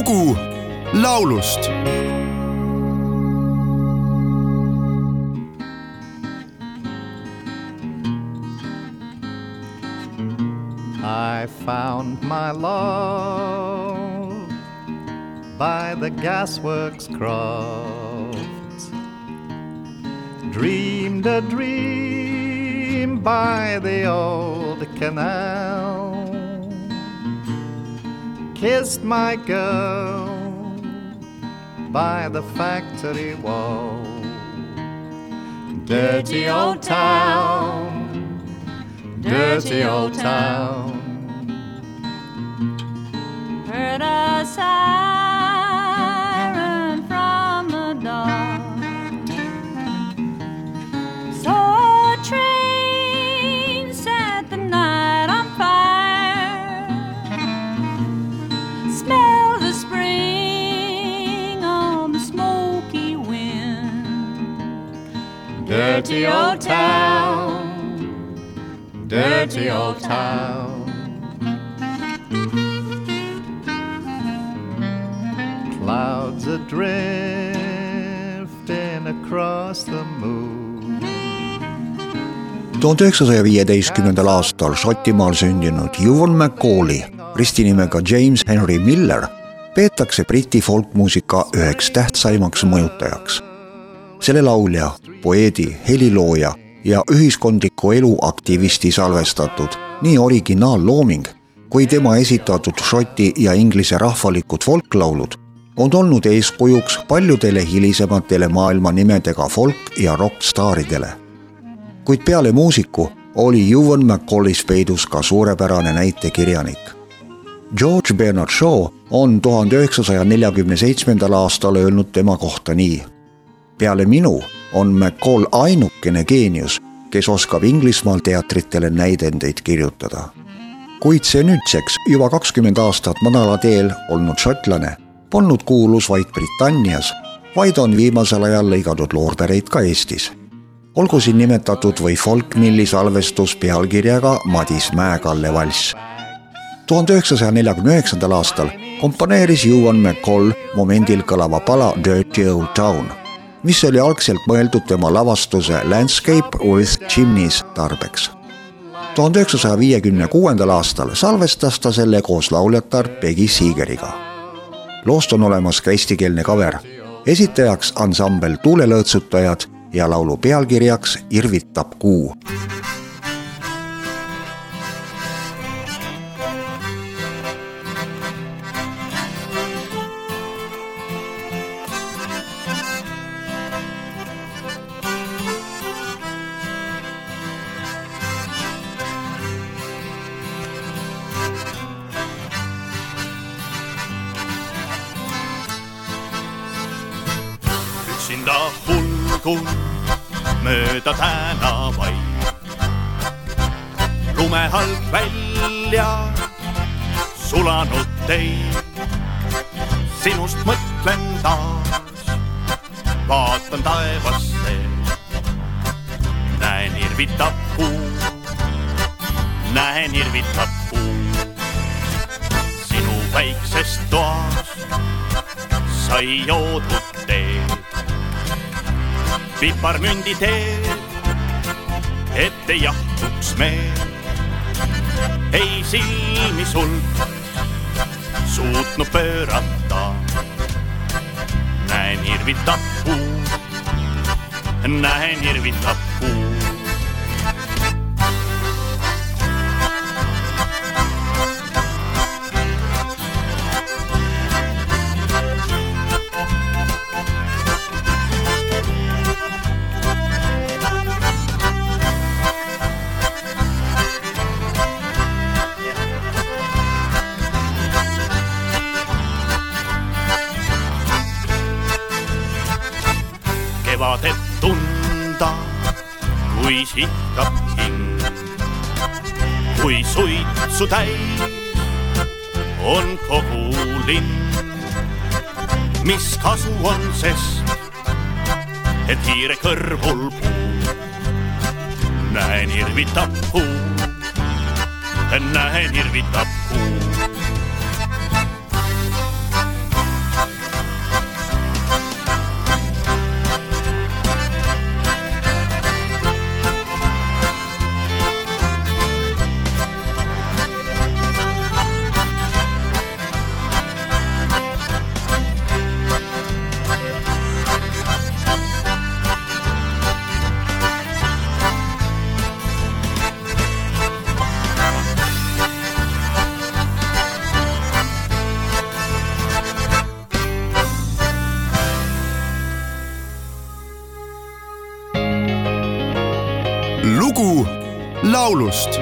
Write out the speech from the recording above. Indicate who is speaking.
Speaker 1: lugu laulust
Speaker 2: I found my love by the gasworks croft. Dreamed a dream by the old canal. Kissed my girl by the factory wall. Dirty old town dirty old town.
Speaker 3: Heard a siren
Speaker 2: Dirty old town dirty old town. Clouds are drifting across the moon.
Speaker 4: tuhande üheksasaja viieteistkümnendal aastal Šotimaal sündinud Ewan McCalli ristinimega James Henry Miller peetakse Briti folkmuusika üheks tähtsaimaks mõjutajaks. Selle laulja, poeedi, helilooja ja ühiskondliku elu aktivisti salvestatud nii originaallooming kui tema esitatud šoti ja inglise rahvalikud folklaulud on olnud eeskujuks paljudele hilisematele maailma nimedega folk- ja rokkstaaridele. kuid peale muusiku oli Ewan McCallis peidus ka suurepärane näitekirjanik. George Bernard Shaw on tuhande üheksasaja neljakümne seitsmendal aastal öelnud tema kohta nii. Peale minu on McCall ainukene geenius, kes oskab Inglismaal teatritele näidendeid kirjutada. kuid see nüüdseks juba kakskümmend aastat madalateel olnud šotlane polnud kuulus vaid Britannias, vaid on viimasel ajal lõiganud loorbereid ka Eestis. olgu siin nimetatud või folkmilli salvestus pealkirjaga Madis Mäekalle valss. tuhande üheksasaja neljakümne üheksandal aastal komponeeris Ewan McCall momendil kõlava pala Dirty Old Town mis oli algselt mõeldud tema lavastuse Landscape with Chimneys tarbeks. tuhande üheksasaja viiekümne kuuendal aastal salvestas ta selle koos lauljatar Peggy Seegeriga. loost on olemas ka eestikeelne cover, esitajaks ansambel Tuulelõõtsutajad ja laulu pealkirjaks Irvitab kuu
Speaker 5: üksinda hulgun mööda tänavaid. lumehalg välja sulanud teid, sinust mõtlen taas, vaatan taevasse, näen irvitab kuu, näen irvitab kuu. sinu väikses toas sai joodud piparmündi teed, et ei jahtuks meel. ei silmi sul suutnud pöörata. näen irvitab kuu, näen irvitab kuu. Tunda, kui sihkab hing. kui suitsu täis on kogu linn, mis kasu on sest, et hiire kõrvul puu. näen irvitab kuu, näen irvitab
Speaker 1: lugu laulust